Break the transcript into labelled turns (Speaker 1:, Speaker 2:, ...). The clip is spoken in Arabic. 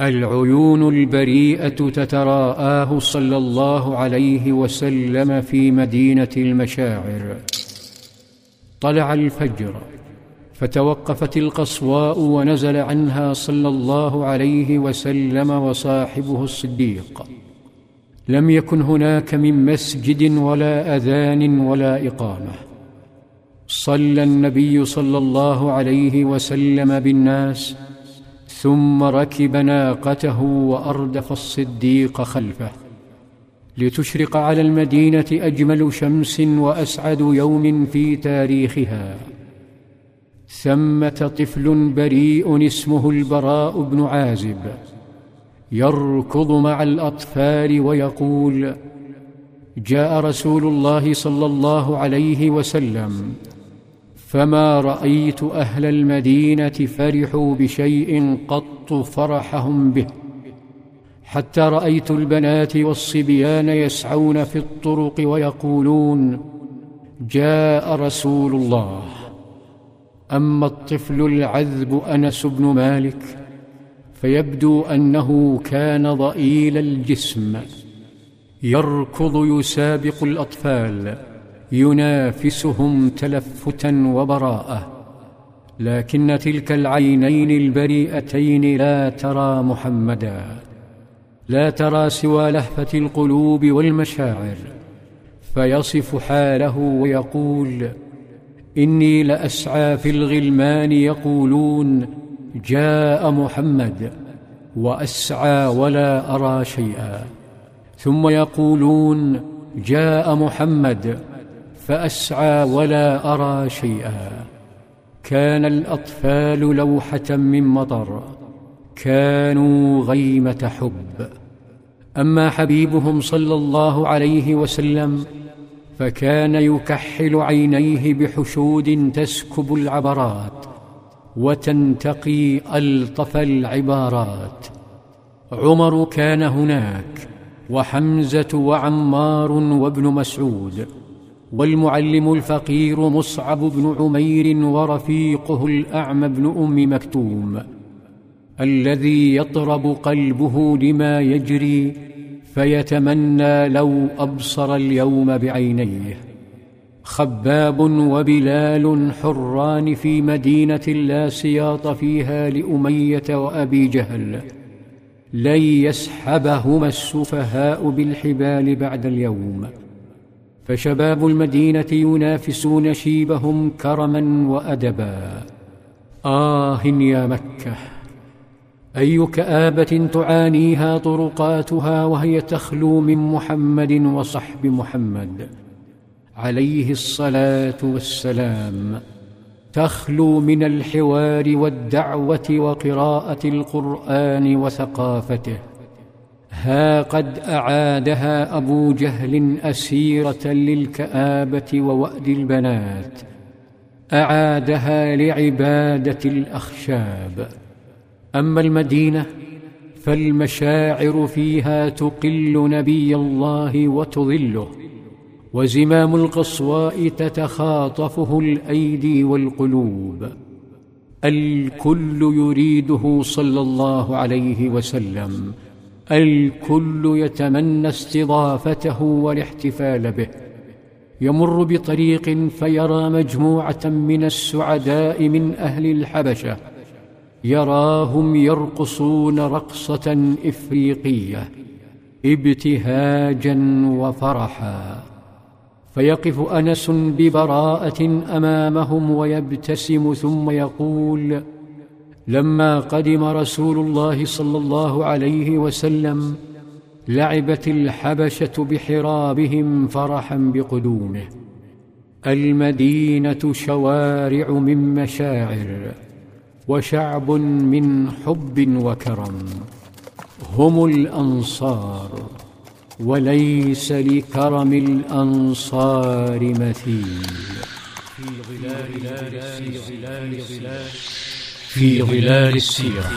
Speaker 1: العيون البريئة تتراءاه صلى الله عليه وسلم في مدينة المشاعر. طلع الفجر فتوقفت القصواء ونزل عنها صلى الله عليه وسلم وصاحبه الصديق. لم يكن هناك من مسجد ولا أذان ولا إقامة. صلى النبي صلى الله عليه وسلم بالناس ثم ركب ناقته وأردف الصديق خلفه. لتشرق على المدينة أجمل شمس وأسعد يوم في تاريخها. ثمة طفل بريء اسمه البراء بن عازب. يركض مع الأطفال ويقول جاء رسول الله صلى الله عليه وسلم فما رأيت أهل المدينة فرحوا بشيء قط فرحهم به. حتى رأيت البنات والصبيان يسعون في الطرق ويقولون جاء رسول الله. أما الطفل العذب أنس بن مالك فيبدو أنه كان ضئيل الجسم. يركض يسابق الأطفال. ينافسهم تلفتا وبراءة لكن تلك العينين البريئتين لا ترى محمدا لا ترى سوى لهفة القلوب والمشاعر. فيصف حاله ويقول إني لأسعى في الغلمان يقولون جاء محمد وأسعى ولا أرى شيئا. ثم يقولون جاء محمد فأسعى ولا أرى شيئا. كان الأطفال لوحة من مطر كانوا غيمة حب. أما حبيبهم صلى الله عليه وسلم فكان يكحل عينيه بحشود تسكب العبرات وتنتقي ألطف العبارات. عمر كان هناك وحمزة وعمار وابن مسعود والمعلم الفقير مصعب بن عمير ورفيقه الأعمى بن أم مكتوم الذي يطرب قلبه لما يجري فيتمنى لو أبصر اليوم بعينيه. خباب وبلال حران في مدينة لا سياط فيها لأمية وأبي جهل لن يسحبهما السفهاء بالحبال بعد اليوم. فشباب المدينة ينافسون شيبهم كرما وأدبا. آه يا مكة. اي كابه تعانيها طرقاتها وهي تخلو من محمد وصحب محمد. عليه الصلاة والسلام. تخلو من الحوار والدعوة وقراءة القرآن وثقافته. ها قد أعادها أبو جهل أسيرة للكآبة ووأد البنات. أعادها لعبادة الأخشاب. أما المدينة فالمشاعر فيها تقل نبي الله وتظله وزمام القصواء تتخاطفه الأيدي والقلوب. الكل يريده صلى الله عليه وسلم. الكل يتمنى استضافته والاحتفال به. يمر بطريق فيرى مجموعة من السعداء من أهل الحبشة. يراهم يرقصون رقصة إفريقية ابتهاجا وفرحا. فيقف أنس ببراءة أمامهم ويبتسم ثم يقول لما قدم رسول الله صلى الله عليه وسلم لعبت الحبشة بحرابهم فرحا بقدومه. المدينة شوارع من مشاعر وشعب من حب وكرم. هم الأنصار وليس لكرم الأنصار مثيل. في ظلال في ظلال في ظلال السيرة.